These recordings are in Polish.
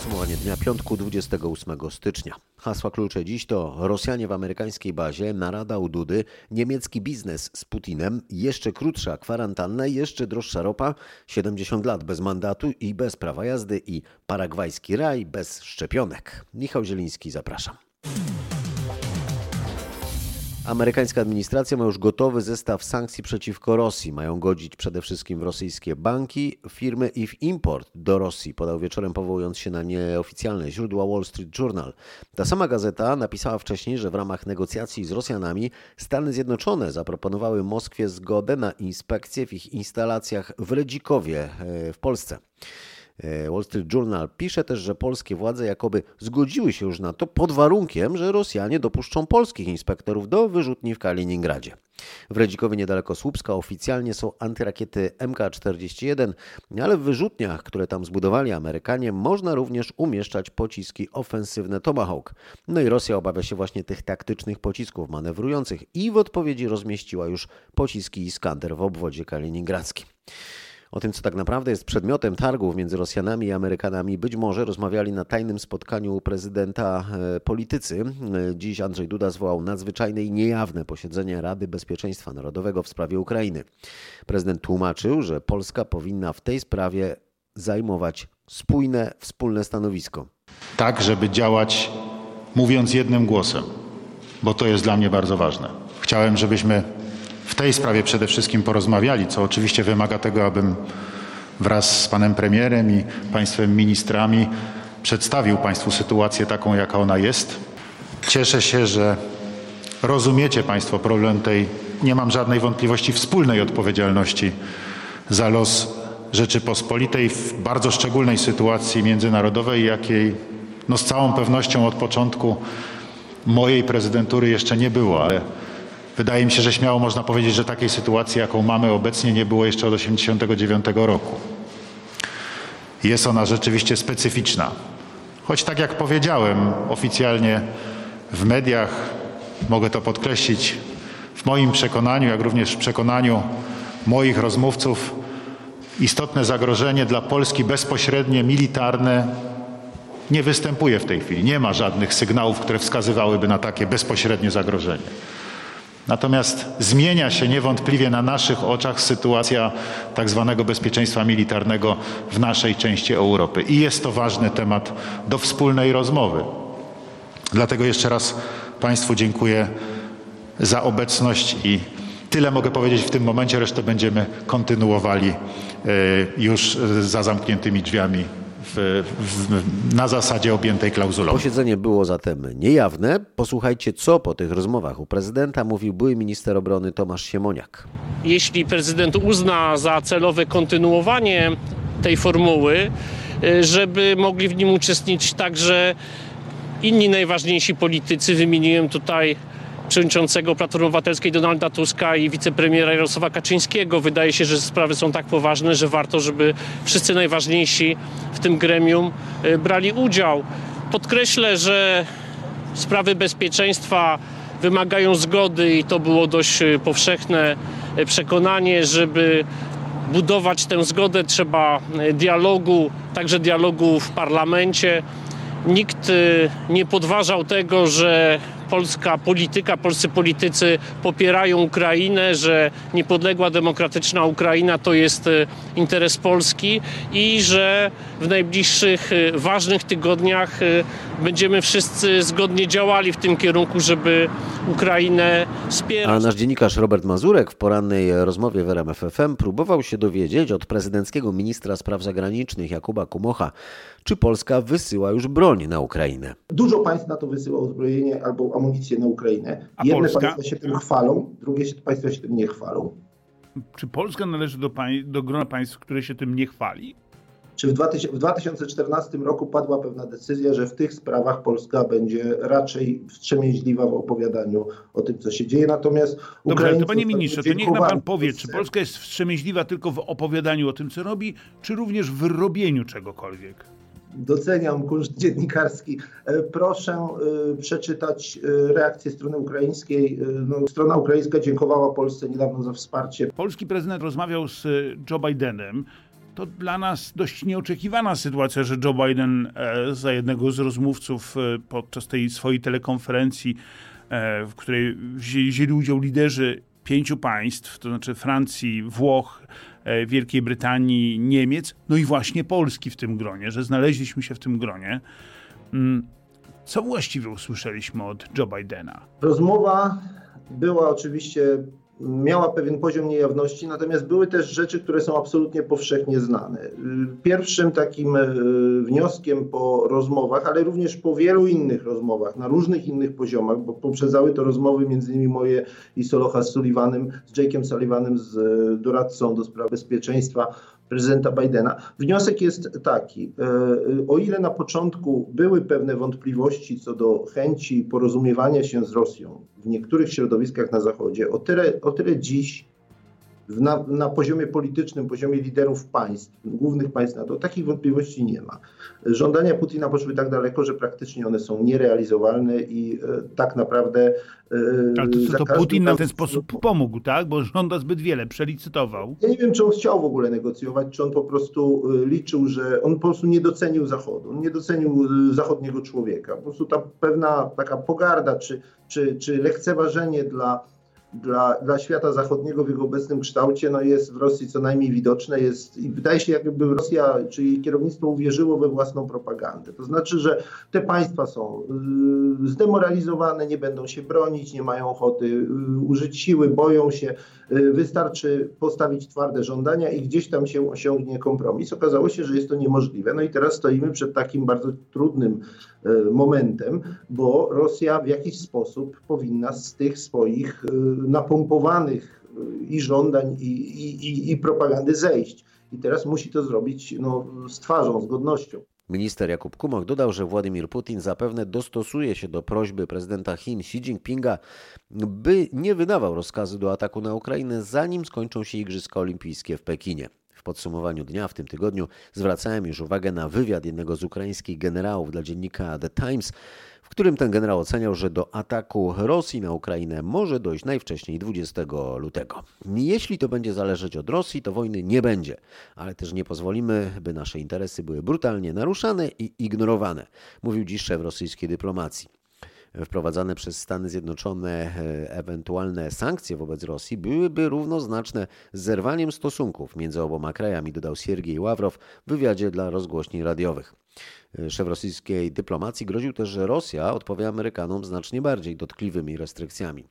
Podsumowanie dnia piątku 28 stycznia. Hasła klucze dziś to Rosjanie w amerykańskiej bazie, narada u Dudy, niemiecki biznes z Putinem, jeszcze krótsza kwarantanna, jeszcze droższa ropa, 70 lat bez mandatu i bez prawa jazdy i paragwajski raj bez szczepionek. Michał Zieliński, zapraszam. Amerykańska administracja ma już gotowy zestaw sankcji przeciwko Rosji. Mają godzić przede wszystkim w rosyjskie banki, firmy i w import do Rosji, podał wieczorem powołując się na nieoficjalne źródła Wall Street Journal. Ta sama gazeta napisała wcześniej, że w ramach negocjacji z Rosjanami Stany Zjednoczone zaproponowały Moskwie zgodę na inspekcję w ich instalacjach w Redzikowie e, w Polsce. E, Wall Street Journal pisze też, że polskie władze jakoby zgodziły się już na to pod warunkiem, że Rosjanie dopuszczą polskich inspektorów do wyrzutni w Kaliningradzie. W Redzikowie niedaleko Słupska oficjalnie są antyrakiety MK-41, ale w wyrzutniach, które tam zbudowali Amerykanie, można również umieszczać pociski ofensywne Tomahawk. No i Rosja obawia się właśnie tych taktycznych pocisków manewrujących i w odpowiedzi rozmieściła już pociski Iskander w obwodzie kaliningradzkim. O tym, co tak naprawdę jest przedmiotem targów między Rosjanami i Amerykanami, być może rozmawiali na tajnym spotkaniu prezydenta e, politycy. E, Dziś Andrzej Duda zwołał nadzwyczajne i niejawne posiedzenie Rady Bezpieczeństwa Narodowego w sprawie Ukrainy. Prezydent tłumaczył, że Polska powinna w tej sprawie zajmować spójne, wspólne stanowisko. Tak, żeby działać mówiąc jednym głosem, bo to jest dla mnie bardzo ważne. Chciałem, żebyśmy tej sprawie przede wszystkim porozmawiali, co oczywiście wymaga tego, abym wraz z panem premierem i państwem ministrami przedstawił państwu sytuację taką, jaka ona jest. Cieszę się, że rozumiecie państwo problem tej, nie mam żadnej wątpliwości, wspólnej odpowiedzialności za los Rzeczypospolitej w bardzo szczególnej sytuacji międzynarodowej, jakiej no z całą pewnością od początku mojej prezydentury jeszcze nie było, ale Wydaje mi się, że śmiało można powiedzieć, że takiej sytuacji, jaką mamy obecnie, nie było jeszcze od 1989 roku. Jest ona rzeczywiście specyficzna. Choć tak jak powiedziałem oficjalnie w mediach, mogę to podkreślić, w moim przekonaniu, jak również w przekonaniu moich rozmówców, istotne zagrożenie dla Polski bezpośrednie, militarne nie występuje w tej chwili. Nie ma żadnych sygnałów, które wskazywałyby na takie bezpośrednie zagrożenie. Natomiast zmienia się niewątpliwie na naszych oczach sytuacja tak zwanego bezpieczeństwa militarnego w naszej części Europy i jest to ważny temat do wspólnej rozmowy. Dlatego jeszcze raz Państwu dziękuję za obecność i tyle mogę powiedzieć w tym momencie, resztę będziemy kontynuowali e, już za zamkniętymi drzwiami w, w, na zasadzie objętej klauzulą. Posiedzenie było zatem niejawne. Posłuchajcie, co po tych rozmowach u prezydenta mówił były minister obrony Tomasz Siemoniak. Jeśli prezydent uzna za celowe kontynuowanie tej formuły, y, żeby mogli w nim uczestniczyć także inni najważniejsi politycy. Wymieniłem tutaj przewodniczącego Platformy Obywatelskiej Donalda Tuska i wicepremiera Jarosława Kaczyńskiego. Wydaje się, że sprawy są tak poważne, że warto, żeby wszyscy najważniejsi w tym gremium y, brali udział. Podkreślę, że sprawy bezpieczeństwa wymagają zgody i to było dość y, powszechne y, przekonanie, żeby budować tę zgodę trzeba dialogu, także dialogu w parlamencie. Nikt nie podważał tego, że polska polityka, polscy politycy popierają Ukrainę, że niepodległa, demokratyczna Ukraina to jest e, interes Polski i że w najbliższych e, ważnych tygodniach e, będziemy wszyscy zgodnie działali w tym kierunku, żeby Ukrainę wspierać. A nasz dziennikarz Robert Mazurek w porannej rozmowie w RMF FM próbował się dowiedzieć od prezydenckiego ministra spraw zagranicznych Jakuba Kumocha, czy Polska wysyła już broń na Ukrainę. Dużo państw na to wysyła uzbrojenie albo amunicję na Ukrainę. A Jedne Polska? państwa się tym chwalą, drugie państwa się tym nie chwalą. Czy Polska należy do, do grona państw, które się tym nie chwali? Czy w, 2014 roku padła pewna decyzja, że w tych sprawach Polska będzie raczej wstrzemięźliwa w opowiadaniu o tym, co się dzieje. Natomiast Dobrze, to panie ministrze, to niech nam pan powie, czy Polska jest wstrzemięźliwa tylko w opowiadaniu o tym, co robi, czy również w robieniu czegokolwiek? Doceniam kunszt dziennikarski. E, proszę e, przeczytać e, reakcję strony ukraińskiej. No, strona ukraińska dziękowała Polsce niedawno za wsparcie. Polski prezydent rozmawiał z Joe Bidenem. to dla nas dość nieoczekiwana sytuacja, że Joe Biden za jednego z rozmówców podczas tej swojej telekonferencji, w której wzięli udział liderzy pięciu państw, to znaczy Francji, Włoch, Wielkiej Brytanii, Niemiec, no i właśnie Polski w tym gronie, że znaleźliśmy się w tym gronie. Mm, co właściwie usłyszeliśmy od Joe Bidena? Rozmowa była oczywiście miała pewien poziom niejawności, natomiast były też rzeczy, które są absolutnie powszechnie znane. Pierwszym takim e, wnioskiem po rozmowach, ale również po wielu innych rozmowach, na różnych innych poziomach, bo poprzedzały to rozmowy między moje i Solocha z Sullivanem, z Jake'em Sullivanem, z e, doradcą do spraw bezpieczeństwa prezydenta Bidena. Wniosek jest taki, e, o ile na początku były pewne wątpliwości co do chęci porozumiewania się z Rosją w niektórych środowiskach na Zachodzie, o tyle, o tyle dziś na, na poziomie politycznym, poziomie liderów państw, głównych państw NATO, takich wątpliwości nie ma. Żądania Putina poszły tak daleko, że praktycznie one są nierealizowalne i e, tak naprawdę. E, Ale to, to Putin nam w ten sposób pomógł, tak? Bo żąda zbyt wiele, przelicytował. Ja nie wiem, czy on chciał w ogóle negocjować, czy on po prostu e, liczył, że on po prostu nie docenił Zachodu, on nie docenił e, zachodniego człowieka. Po prostu ta pewna taka pogarda, czy, czy, czy lekceważenie dla dla, dla świata zachodniego w jego obecnym kształcie no jest w Rosji co najmniej widoczne. Jest, I wydaje się, jakby Rosja czy jej kierownictwo uwierzyło we własną propagandę. To znaczy, że te państwa są y, zdemoralizowane, nie będą się bronić, nie mają ochoty y, użyć siły, boją się. Y, wystarczy postawić twarde żądania i gdzieś tam się osiągnie kompromis. Okazało się, że jest to niemożliwe. No i teraz stoimy przed takim bardzo trudnym momentem, bo Rosja w jakiś sposób powinna z tych swoich napompowanych i żądań, i, i, i propagandy zejść. I teraz musi to zrobić no, z twarzą, z godnością. Minister Jakub Kumok dodał, że Władimir Putin zapewne dostosuje się do prośby prezydenta Chin Xi Jinpinga, by nie wydawał rozkazu do ataku na Ukrainę, zanim skończą się Igrzyska Olimpijskie w Pekinie. W podsumowaniu dnia w tym tygodniu zwracałem już uwagę na wywiad jednego z ukraińskich generałów dla dziennika The Times, którym ten generał oceniał, że do ataku Rosji na Ukrainę może dojść najwcześniej 20 lutego. Jeśli to będzie zależeć od Rosji, to wojny nie będzie, ale też nie pozwolimy, by nasze interesy były brutalnie naruszane i ignorowane, mówił dziś szef rosyjskiej dyplomacji wprowadzane przez Stany Zjednoczone e, ewentualne sankcje wobec Rosji byłyby równoznaczne z zerwaniem stosunków między oboma krajami, dodał Siergiej Ławrow w wywiadzie dla rozgłośni radiowych. Szef rosyjskiej dyplomacji groził też, że Rosja odpowie Amerykanom znacznie bardziej dotkliwymi restrykcjami.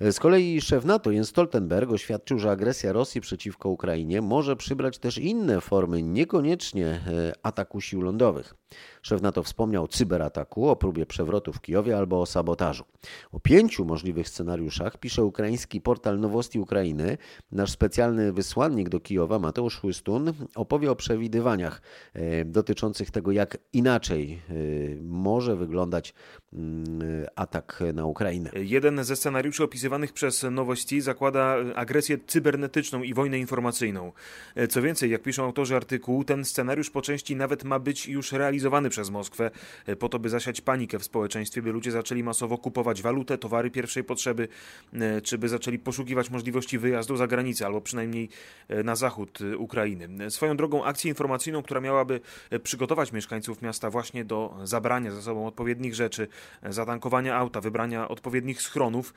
Z kolei szef NATO Jens Stoltenberg oświadczył, że agresja Rosji przeciwko Ukrainie może przybrać też inne formy, niekoniecznie e, ataku sił lądowych. Szef NATO wspomniał o cyberataku, o próbie przewrotu w Kijowie albo o sabotażu. O pięciu możliwych scenariuszach pisze ukraiński portal Nowosti Ukrainy. Nasz specjalny wysłannik do Kijowa, Mateusz Chłystun, opowie o przewidywaniach e, dotyczących tego, jak inaczej e, może wyglądać mm, atak na Ukrainę. Jeden ze scenariuszy opisywanych przez Nowości zakłada agresję cybernetyczną i wojnę informacyjną. E, co więcej, jak piszą autorzy artykułu, ten scenariusz po części nawet ma być już realizowany przez Moskwę, e, po to, by zasiać panikę w społeczeństwie, by ludzie zaczęli masowo kupować walutę, towary pierwszej potrzeby, e, czy by zaczęli poszukiwać możliwości wyjazdu za granicę, albo przynajmniej e, na zachód Ukrainy. Swoją drogą akcję informacyjną, która miałaby przygotować mieszkańców miasta właśnie do zabrania ze sobą odpowiednich rzeczy, zatankowania auta, wybrania odpowiednich schronów,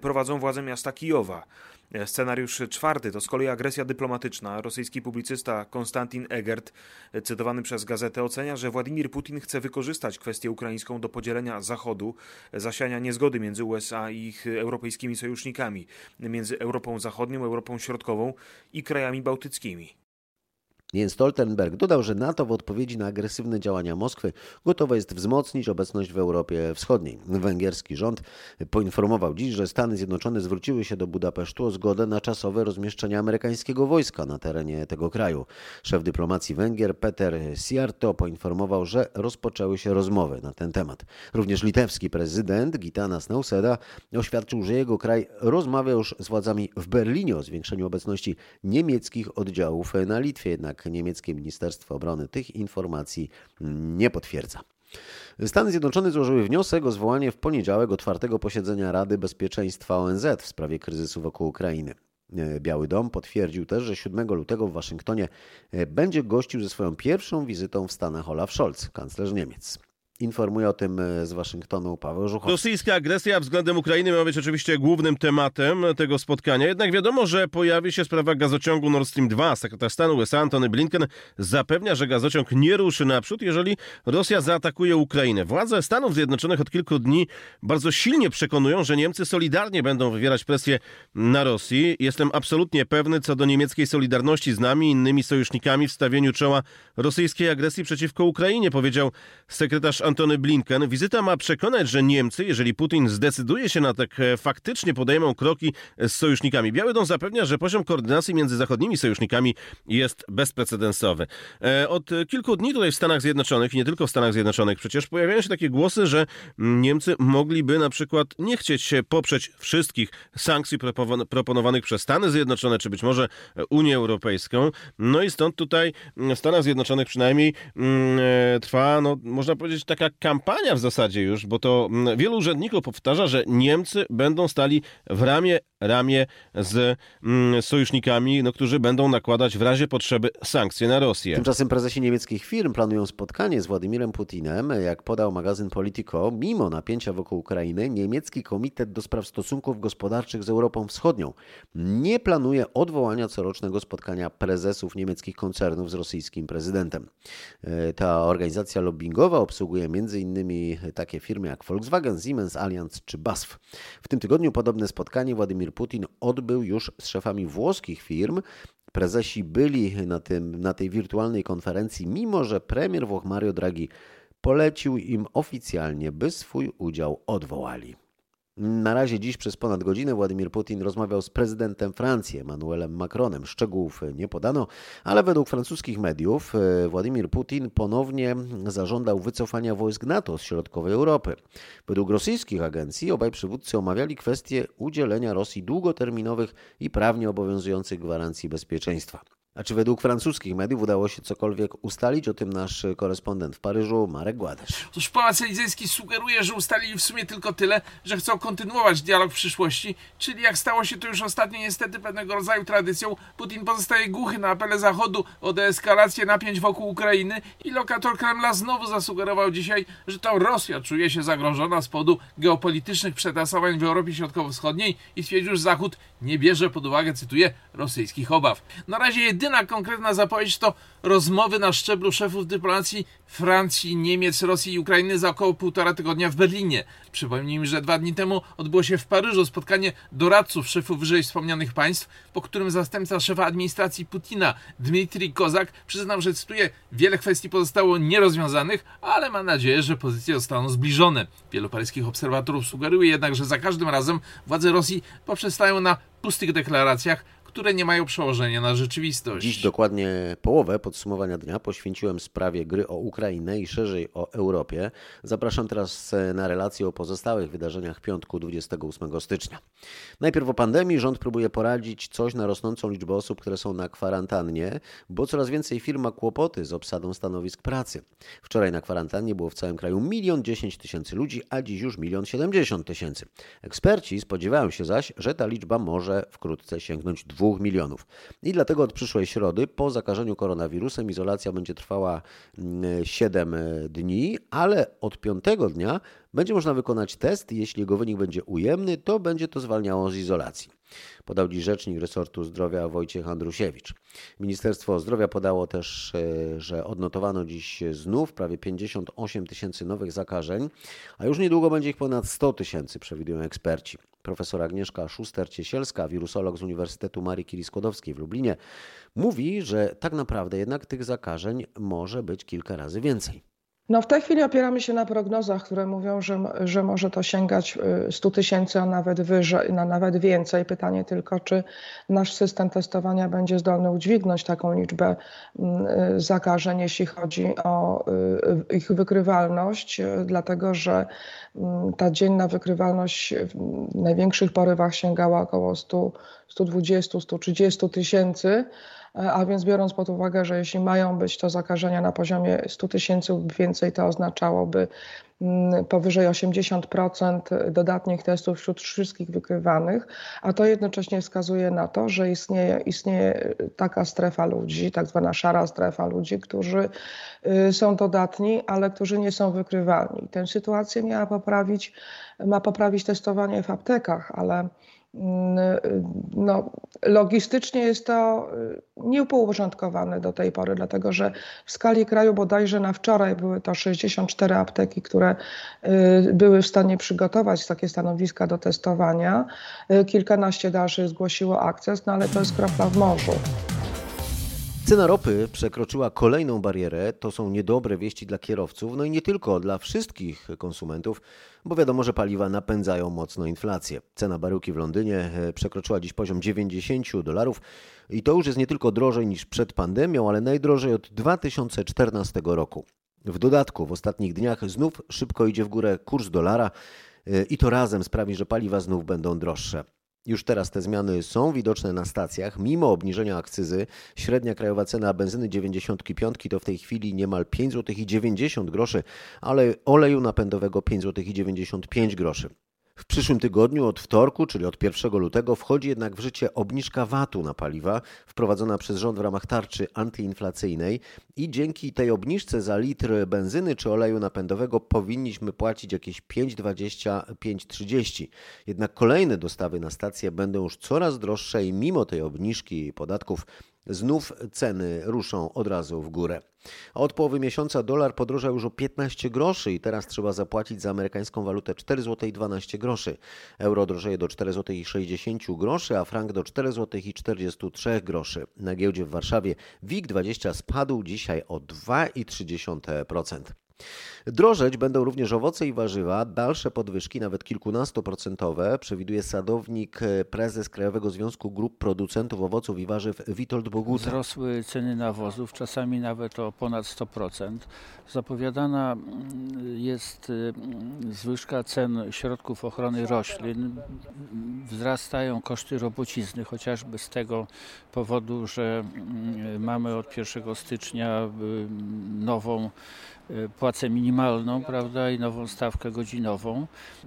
prowadzą władze miasta Kijowa. Scenariusz czwarty to z kolei agresja dyplomatyczna. Rosyjski publicysta Konstantin Egert, cytowany przez gazetę, ocenia, że Władimir Putin chce wykorzystać kwestię ukraińską do podzielenia Zachodu, zasiania niezgody między USA i ich europejskimi sojusznikami, między Europą Zachodnią, Europą Środkową i krajami bałtyckimi. Jens Stoltenberg dodał, że NATO w odpowiedzi na agresywne działania Moskwy gotowe jest wzmocnić obecność w Europie Wschodniej. Węgierski rząd poinformował dziś, że Stany Zjednoczone zwróciły się do Budapesztu o zgodę na czasowe rozmieszczenie amerykańskiego wojska na terenie tego kraju. Szef dyplomacji Węgier Peter Siarto poinformował, że rozpoczęły się rozmowy na ten temat. Również litewski prezydent Gitanas Nauseda oświadczył, że jego kraj rozmawia już z władzami w Berlinie o zwiększeniu obecności niemieckich oddziałów na Litwie. Jednak jednak niemieckie Ministerstwo Obrony tych informacji nie potwierdza. Stany Zjednoczone złożyły wniosek o zwołanie w poniedziałek otwartego posiedzenia Rady Bezpieczeństwa ONZ w sprawie kryzysu wokół Ukrainy. Biały Dom potwierdził też, że 7 lutego w Waszyngtonie będzie gościł ze swoją pierwszą wizytą w Stanach Olaf Scholz, kanclerz Niemiec. Informuje o tym e, z Waszyngtonu Paweł Żuchowski. Rosyjska agresja względem Ukrainy miała być oczywiście głównym tematem tego spotkania. Jednak wiadomo, że pojawi się sprawa gazociągu Nord Stream 2. Sekretarz stanu USA Antony Blinken zapewnia, że gazociąg nie ruszy naprzód, jeżeli Rosja zaatakuje Ukrainę. Władze Stanów Zjednoczonych od kilku dni bardzo silnie przekonują, że Niemcy solidarnie będą wywierać presję na Rosji. Jestem absolutnie pewny co do niemieckiej solidarności z nami i innymi sojusznikami w stawieniu czoła rosyjskiej agresji przeciwko Ukrainie, powiedział sekretarz Antony Blinken. Wizyta ma przekonać, że Niemcy, jeżeli Putin zdecyduje się na tak, e, faktycznie podejmą kroki z sojusznikami. Biały Dom zapewnia, że poziom koordynacji między zachodnimi sojusznikami jest bezprecedensowy. E, od kilku dni tutaj w Stanach Zjednoczonych, i nie tylko w Stanach Zjednoczonych, przecież pojawiają się takie głosy, że Niemcy mogliby na przykład nie chcieć się poprzeć wszystkich sankcji proponowanych przez Stany Zjednoczone, czy być może Unię Europejską. No i stąd tutaj w Stanach Zjednoczonych przynajmniej mm, e, trwa, no, można powiedzieć, tak taka kampania w zasadzie już, bo to mm, wielu urzędników powtarza, że Niemcy będą stali w ramię ramię z mm, sojusznikami, no, którzy będą nakładać w razie potrzeby sankcje na Rosję. Tymczasem prezesi niemieckich firm planują spotkanie z Władimirem Putinem. Jak podał magazyn Politico, mimo napięcia wokół Ukrainy, niemiecki Komitet do Spraw Stosunków Gospodarczych z Europą Wschodnią nie planuje odwołania corocznego spotkania prezesów niemieckich koncernów z rosyjskim prezydentem. E, ta organizacja lobbyingowa obsługuje m.in. takie firmy jak Volkswagen, Siemens, Allianz czy BASF. W tym tygodniu podobne spotkanie Władimir Putin odbył już z szefami włoskich firm. Prezesi byli na, tym, na tej wirtualnej konferencji, mimo że premier Włoch Mario Draghi polecił im oficjalnie, by swój udział odwołali. Na razie dziś przez ponad godzinę Władimir Putin rozmawiał z prezydentem Francji Emmanuelem Macronem. Szczegółów nie podano, ale według francuskich mediów e, Władimir Putin ponownie zażądał wycofania wojsk NATO z środkowej Europy. Według rosyjskich agencji obaj przywódcy omawiali kwestię udzielenia Rosji długoterminowych i prawnie obowiązujących gwarancji bezpieczeństwa. A czy według francuskich mediów udało się cokolwiek ustalić? O tym nasz korespondent w Paryżu, Marek Gładesz. Otóż Pałac Elizejski sugeruje, że ustalili w sumie tylko tyle, że chcą kontynuować dialog w przyszłości, czyli jak stało się to już ostatnio niestety pewnego rodzaju tradycją, Putin pozostaje głuchy na apele Zachodu o deeskalację napięć wokół Ukrainy i lokator Kremla znowu zasugerował dzisiaj, że to Rosja czuje się zagrożona z powodu geopolitycznych przetasowań w Europie Środkowo-Wschodniej i stwierdził, że Zachód nie bierze pod uwagę, cytuję, rosyjskich obaw. Na razie jedyna jedyna konkretna zapowiedź to rozmowy na szczeblu szefów dyplomacji Francji, Niemiec, Rosji i Ukrainy za około półtora tygodnia w Berlinie. Przypomnijmy, że dwa dni temu odbyło się w Paryżu spotkanie doradców szefów wyżej wspomnianych państw, po którym zastępca szefa administracji Putina, Dmitrij Kozak, przyznał, że cytuję, wiele kwestii pozostało nierozwiązanych, ale ma nadzieję, że pozycje zostaną zbliżone. Wielu paryskich obserwatorów sugeruje jednak, że za każdym razem władze Rosji poprzestają na pustych deklaracjach, które nie mają przełożenia na rzeczywistość. Dziś dokładnie połowę podsumowania dnia poświęciłem sprawie gry o Ukrainę i szerzej o Europie. Zapraszam teraz na relacje o pozostałych wydarzeniach piątku 28 stycznia. Najpierw o pandemii. Rząd próbuje poradzić coś na rosnącą liczbę osób, które są na kwarantannie, bo coraz więcej firm ma kłopoty z obsadą stanowisk pracy. Wczoraj na kwarantannie było w całym kraju milion dziesięć tysięcy ludzi, a dziś już milion siedemdziesiąt tysięcy. Eksperci spodziewają się zaś, że ta liczba może wkrótce sięgnąć 2 milionów. I dlatego od przyszłej środy po zakażeniu koronawirusem izolacja będzie trwała 7 mm, e, dni, ale od piątego dnia będzie można wykonać test. Jeśli jego wynik będzie ujemny, to będzie to zwalniało z izolacji. Podał dziś rzecznik resortu zdrowia Wojciech Andrusiewicz. Ministerstwo Zdrowia podało też, e, że odnotowano dziś znów prawie 58 tysięcy nowych zakażeń, a już niedługo będzie ich ponad 100 tysięcy, przewidują eksperci. Profesor Agnieszka Szuster-Ciesielska, wirusolog z Uniwersytetu Marii Curie-Skłodowskiej w Lublinie, mówi, że tak naprawdę jednak tych zakażeń może być kilka razy więcej. No w tej chwili opieramy się na prognozach, które mówią, że, że może to sięgać 100 y, tysięcy, a nawet wyżej, na nawet więcej. Pytanie tylko, czy nasz system testowania będzie zdolny udźwignąć taką liczbę y, zakażeń, jeśli chodzi o y, ich wykrywalność, dlatego że ta dzienna wykrywalność w największych porywach sięgała około 100, 120-130 tysięcy a więc biorąc pod uwagę, że jeśli mają być to zakażenia na poziomie 100 tysięcy lub więcej, to oznaczałoby mm, powyżej 80% dodatnich testów wśród wszystkich wykrywanych, a to jednocześnie wskazuje na to, że istnieje, istnieje taka strefa ludzi, tak zwana szara strefa ludzi, którzy y, są dodatni, ale którzy nie są wykrywalni. Tę sytuację miała poprawić, ma poprawić testowanie w aptekach, ale no, logistycznie jest to y, nieuporządkowane do tej pory, dlatego że w skali kraju bodajże na wczoraj były to 64 apteki, które y, były w stanie przygotować takie stanowiska do testowania. Y, kilkanaście dalszych zgłosiło akces, no ale to jest kropla w morzu. Cena ropy przekroczyła kolejną barierę. To są niedobre wieści dla kierowców, no i nie tylko dla wszystkich konsumentów, bo wiadomo, że paliwa napędzają mocno inflację. Cena baryłki w Londynie e, przekroczyła dziś poziom 90 dolarów i to już jest nie tylko drożej niż przed pandemią, ale najdrożej od 2014 roku. W dodatku w ostatnich dniach znów szybko idzie w górę kurs dolara e, i to razem sprawi, że paliwa znów będą droższe. Już teraz te zmiany są widoczne na stacjach. Mimo obniżenia akcyzy, średnia krajowa cena benzyny 95 to w tej chwili niemal 5 zł i 90 groszy, ale oleju napędowego 5 zł i 95 groszy. W przyszłym tygodniu od wtorku, czyli od 1 lutego, wchodzi jednak w życie obniżka VAT-u na paliwa wprowadzona przez rząd w ramach tarczy antyinflacyjnej i dzięki tej obniżce za litr benzyny czy oleju napędowego powinniśmy płacić jakieś 5,20-5,30. Jednak kolejne dostawy na stacje będą już coraz droższe i mimo tej obniżki podatków znów ceny ruszą od razu w górę. A od połowy miesiąca dolar podrożał już o 15 groszy i teraz trzeba zapłacić za amerykańską walutę 4 zł i 12 groszy. Euro drożeje do 4 zł i 60 groszy, a frank do 4 zł i 43 groszy. Na giełdzie w Warszawie WIG20 spadł dzisiaj o 2,3%. Drożeć będą również owoce i warzywa. Dalsze podwyżki, nawet kilkunastoprocentowe, przewiduje sadownik, e, prezes Krajowego Związku Grup Producentów Owoców i Warzyw Witold Boguta. Wzrosły ceny nawozów, czasami nawet o ponad 100%. Zapowiadana mm, jest mm, zwyżka cen środków ochrony roślin. Wzrastają koszty robocizny, chociażby z tego powodu, że mm, mamy od 1 stycznia nową e, płacę minimalną, prawda, i nową stawkę godzinową.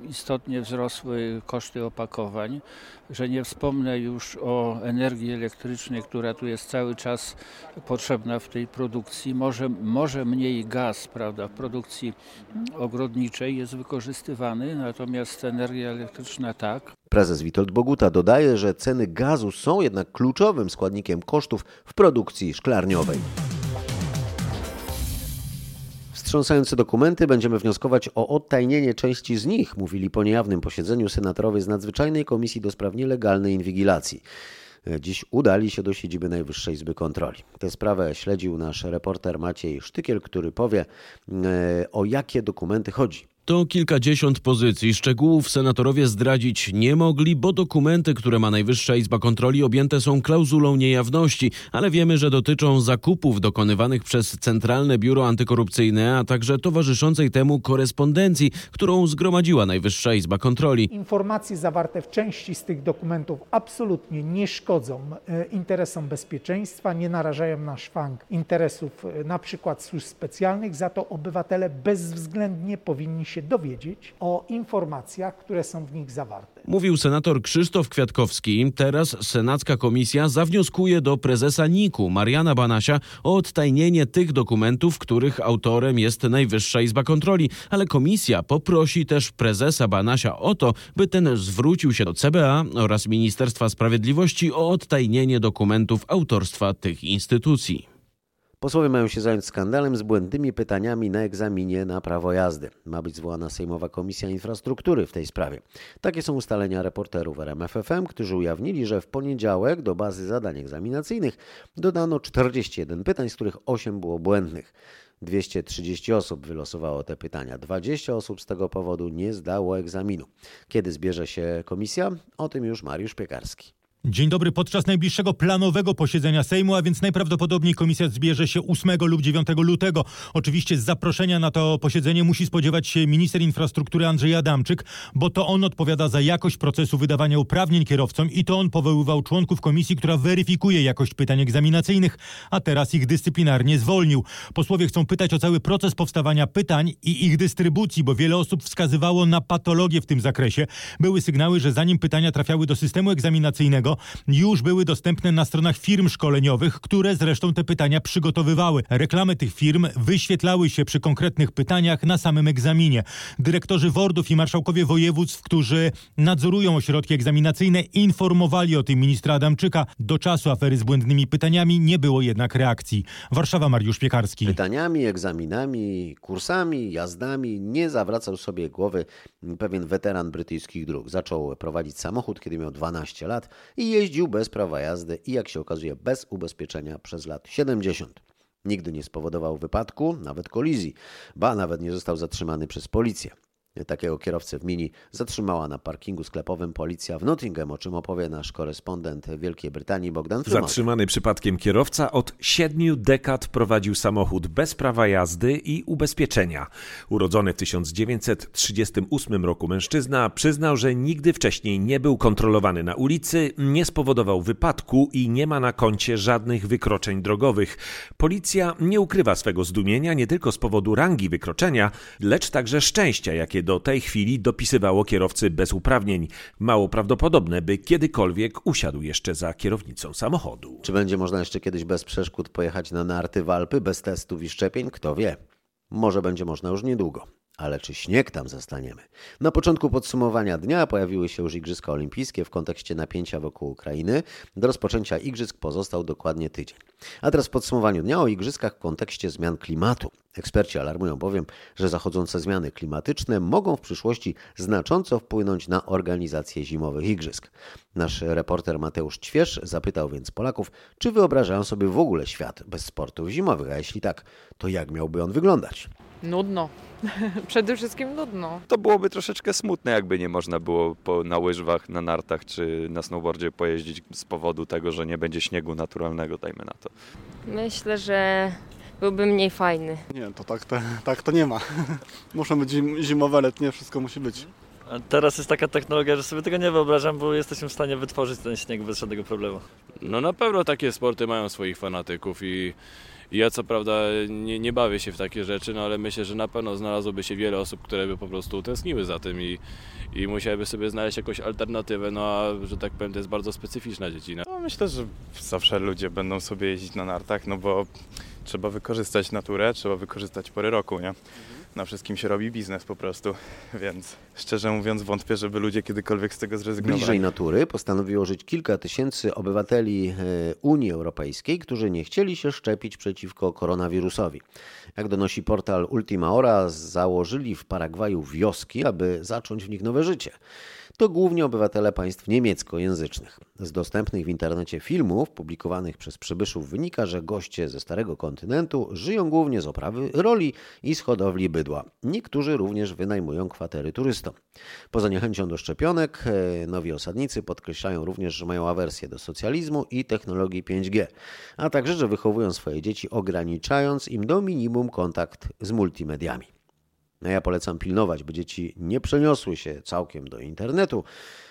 Istotnie wzrosły koszty opakowań, że nie wspomnę już o energii elektrycznej, która tu jest cały czas potrzebna w tej produkcji. Może, może mniej gaz, prawda, w produkcji ogrodniczej jest wykorzystywany, natomiast energia elektryczna tak. Prezes Witold Boguta dodaje, że ceny gazu są jednak kluczowym składnikiem kosztów w produkcji szklarniowej. Wstrząsające dokumenty będziemy wnioskować o odtajnienie części z nich, mówili po niejawnym posiedzeniu senatorowie z Nadzwyczajnej Komisji do Spraw Nielegalnej Inwigilacji. Dziś udali się do siedziby Najwyższej Izby Kontroli. Tę sprawę śledził nasz reporter Maciej Sztykiel, który powie, e, o jakie dokumenty chodzi. To kilkadziesiąt pozycji. Szczegółów senatorowie zdradzić nie mogli, bo dokumenty, które ma Najwyższa Izba Kontroli, objęte są klauzulą niejawności, ale wiemy, że dotyczą zakupów dokonywanych przez Centralne Biuro Antykorupcyjne, a także towarzyszącej temu korespondencji, którą zgromadziła Najwyższa Izba Kontroli. Informacje zawarte w części z tych dokumentów absolutnie nie szkodzą e, interesom bezpieczeństwa, nie narażają na szwank interesów e, na przykład służb specjalnych, za to obywatele bezwzględnie powinni się dowiedzieć o informacjach, które są w nich zawarte. Mówił senator Krzysztof Kwiatkowski. Teraz Senacka Komisja zawnioskuje do prezesa NIK-u Mariana Banasia o odtajnienie tych dokumentów, których autorem jest Najwyższa Izba Kontroli, ale komisja poprosi też prezesa Banasia o to, by ten zwrócił się do CBA oraz Ministerstwa Sprawiedliwości o odtajnienie dokumentów autorstwa tych instytucji. Posłowie mają się zająć skandalem z błędnymi pytaniami na egzaminie na prawo jazdy. Ma być zwołana Sejmowa Komisja Infrastruktury w tej sprawie. Takie są ustalenia reporterów RMFFM, którzy ujawnili, że w poniedziałek do bazy zadań egzaminacyjnych dodano 41 pytań, z których 8 było błędnych. 230 osób wylosowało te pytania. 20 osób z tego powodu nie zdało egzaminu. Kiedy zbierze się komisja? O tym już Mariusz Piekarski. Dzień dobry. Podczas najbliższego planowego posiedzenia Sejmu, a więc najprawdopodobniej komisja zbierze się 8 lub 9 lutego. Oczywiście z zaproszenia na to posiedzenie musi spodziewać się minister infrastruktury Andrzej Adamczyk, bo to on odpowiada za jakość procesu wydawania uprawnień kierowcom i to on powoływał członków komisji, która weryfikuje jakość pytań egzaminacyjnych, a teraz ich dyscyplinarnie zwolnił. Posłowie chcą pytać o cały proces powstawania pytań i ich dystrybucji, bo wiele osób wskazywało na patologię w tym zakresie. Były sygnały, że zanim pytania trafiały do systemu egzaminacyjnego, już były dostępne na stronach firm szkoleniowych, które zresztą te pytania przygotowywały. Reklamy tych firm wyświetlały się przy konkretnych pytaniach na samym egzaminie. Dyrektorzy wordów i marszałkowie województw, którzy nadzorują ośrodki egzaminacyjne, informowali o tym ministra Adamczyka. Do czasu afery z błędnymi pytaniami nie było jednak reakcji. Warszawa, Mariusz Piekarski. Pytaniami, egzaminami, kursami, jazdami nie zawracał sobie głowy pewien weteran brytyjskich dróg. Zaczął prowadzić samochód, kiedy miał 12 lat jeździł bez prawa jazdy i jak się okazuje bez ubezpieczenia przez lat 70. Nigdy nie spowodował wypadku, nawet kolizji, ba nawet nie został zatrzymany przez policję. Takiego kierowcę w Mini zatrzymała na parkingu sklepowym policja w Nottingham, o czym opowie nasz korespondent Wielkiej Brytanii Bogdan Frumal. Zatrzymany przypadkiem kierowca od siedmiu dekad prowadził samochód bez prawa jazdy i ubezpieczenia. Urodzony w 1938 roku mężczyzna przyznał, że nigdy wcześniej nie był kontrolowany na ulicy, nie spowodował wypadku i nie ma na koncie żadnych wykroczeń drogowych. Policja nie ukrywa swego zdumienia nie tylko z powodu rangi wykroczenia, lecz także szczęścia, jakie do tej chwili dopisywało kierowcy bez uprawnień. Mało prawdopodobne, by kiedykolwiek usiadł jeszcze za kierownicą samochodu. Czy będzie można jeszcze kiedyś bez przeszkód pojechać na narty w Alpy, bez testów i szczepień? Kto wie. Może będzie można już niedługo. Ale czy śnieg tam zastaniemy? Na początku podsumowania dnia pojawiły się już Igrzyska Olimpijskie w kontekście napięcia wokół Ukrainy. Do rozpoczęcia Igrzysk pozostał dokładnie tydzień. A teraz w podsumowaniu dnia o Igrzyskach w kontekście zmian klimatu. Eksperci alarmują bowiem, że zachodzące zmiany klimatyczne mogą w przyszłości znacząco wpłynąć na organizację zimowych Igrzysk. Nasz reporter Mateusz Ćwierz zapytał więc Polaków, czy wyobrażają sobie w ogóle świat bez sportów zimowych, a jeśli tak, to jak miałby on wyglądać? Nudno. Przede wszystkim nudno. To byłoby troszeczkę smutne, jakby nie można było po, na łyżwach, na nartach czy na snowboardzie pojeździć z powodu tego, że nie będzie śniegu naturalnego, dajmy na to. Myślę, że byłby mniej fajny. Nie, to tak, to, tak to nie ma. Muszą być zim, zimowe, letnie, wszystko musi być. A teraz jest taka technologia, że sobie tego nie wyobrażam, bo jesteśmy w stanie wytworzyć ten śnieg bez żadnego problemu. No na pewno takie sporty mają swoich fanatyków i ja co prawda nie, nie bawię się w takie rzeczy, no ale myślę, że na pewno znalazłoby się wiele osób, które by po prostu tęskniły za tym i, i musiałyby sobie znaleźć jakąś alternatywę, no a że tak powiem to jest bardzo specyficzna dziedzina. No, myślę, że zawsze ludzie będą sobie jeździć na nartach, no bo trzeba wykorzystać naturę, trzeba wykorzystać pory roku, nie? Na wszystkim się robi biznes po prostu, więc szczerze mówiąc wątpię, żeby ludzie kiedykolwiek z tego zrezygnowali. Bliżej natury postanowiło żyć kilka tysięcy obywateli e, Unii Europejskiej, którzy nie chcieli się szczepić przeciwko koronawirusowi. Jak donosi portal Ultima Hora, założyli w Paragwaju wioski, aby zacząć w nich nowe życie. To głównie obywatele państw niemieckojęzycznych. Z dostępnych w internecie filmów publikowanych przez przybyszów wynika, że goście ze Starego Kontynentu żyją głównie z oprawy roli i z hodowli bydła. Niektórzy również wynajmują kwatery turystom. Poza niechęcią do szczepionek, e, nowi osadnicy podkreślają również, że mają awersję do socjalizmu i technologii 5G, a także, że wychowują swoje dzieci ograniczając im do minimum kontakt z multimediami. No ja polecam pilnować, by dzieci nie przeniosły się całkiem do internetu,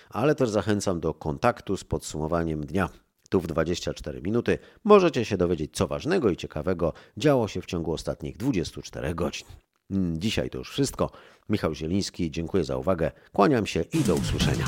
ale też zachęcam do kontaktu z podsumowaniem dnia. Tu w 24 minuty możecie się dowiedzieć, co ważnego i ciekawego działo się w ciągu ostatnich 24 godzin. Dzisiaj to już wszystko. Michał Zieliński, dziękuję za uwagę, kłaniam się i do usłyszenia.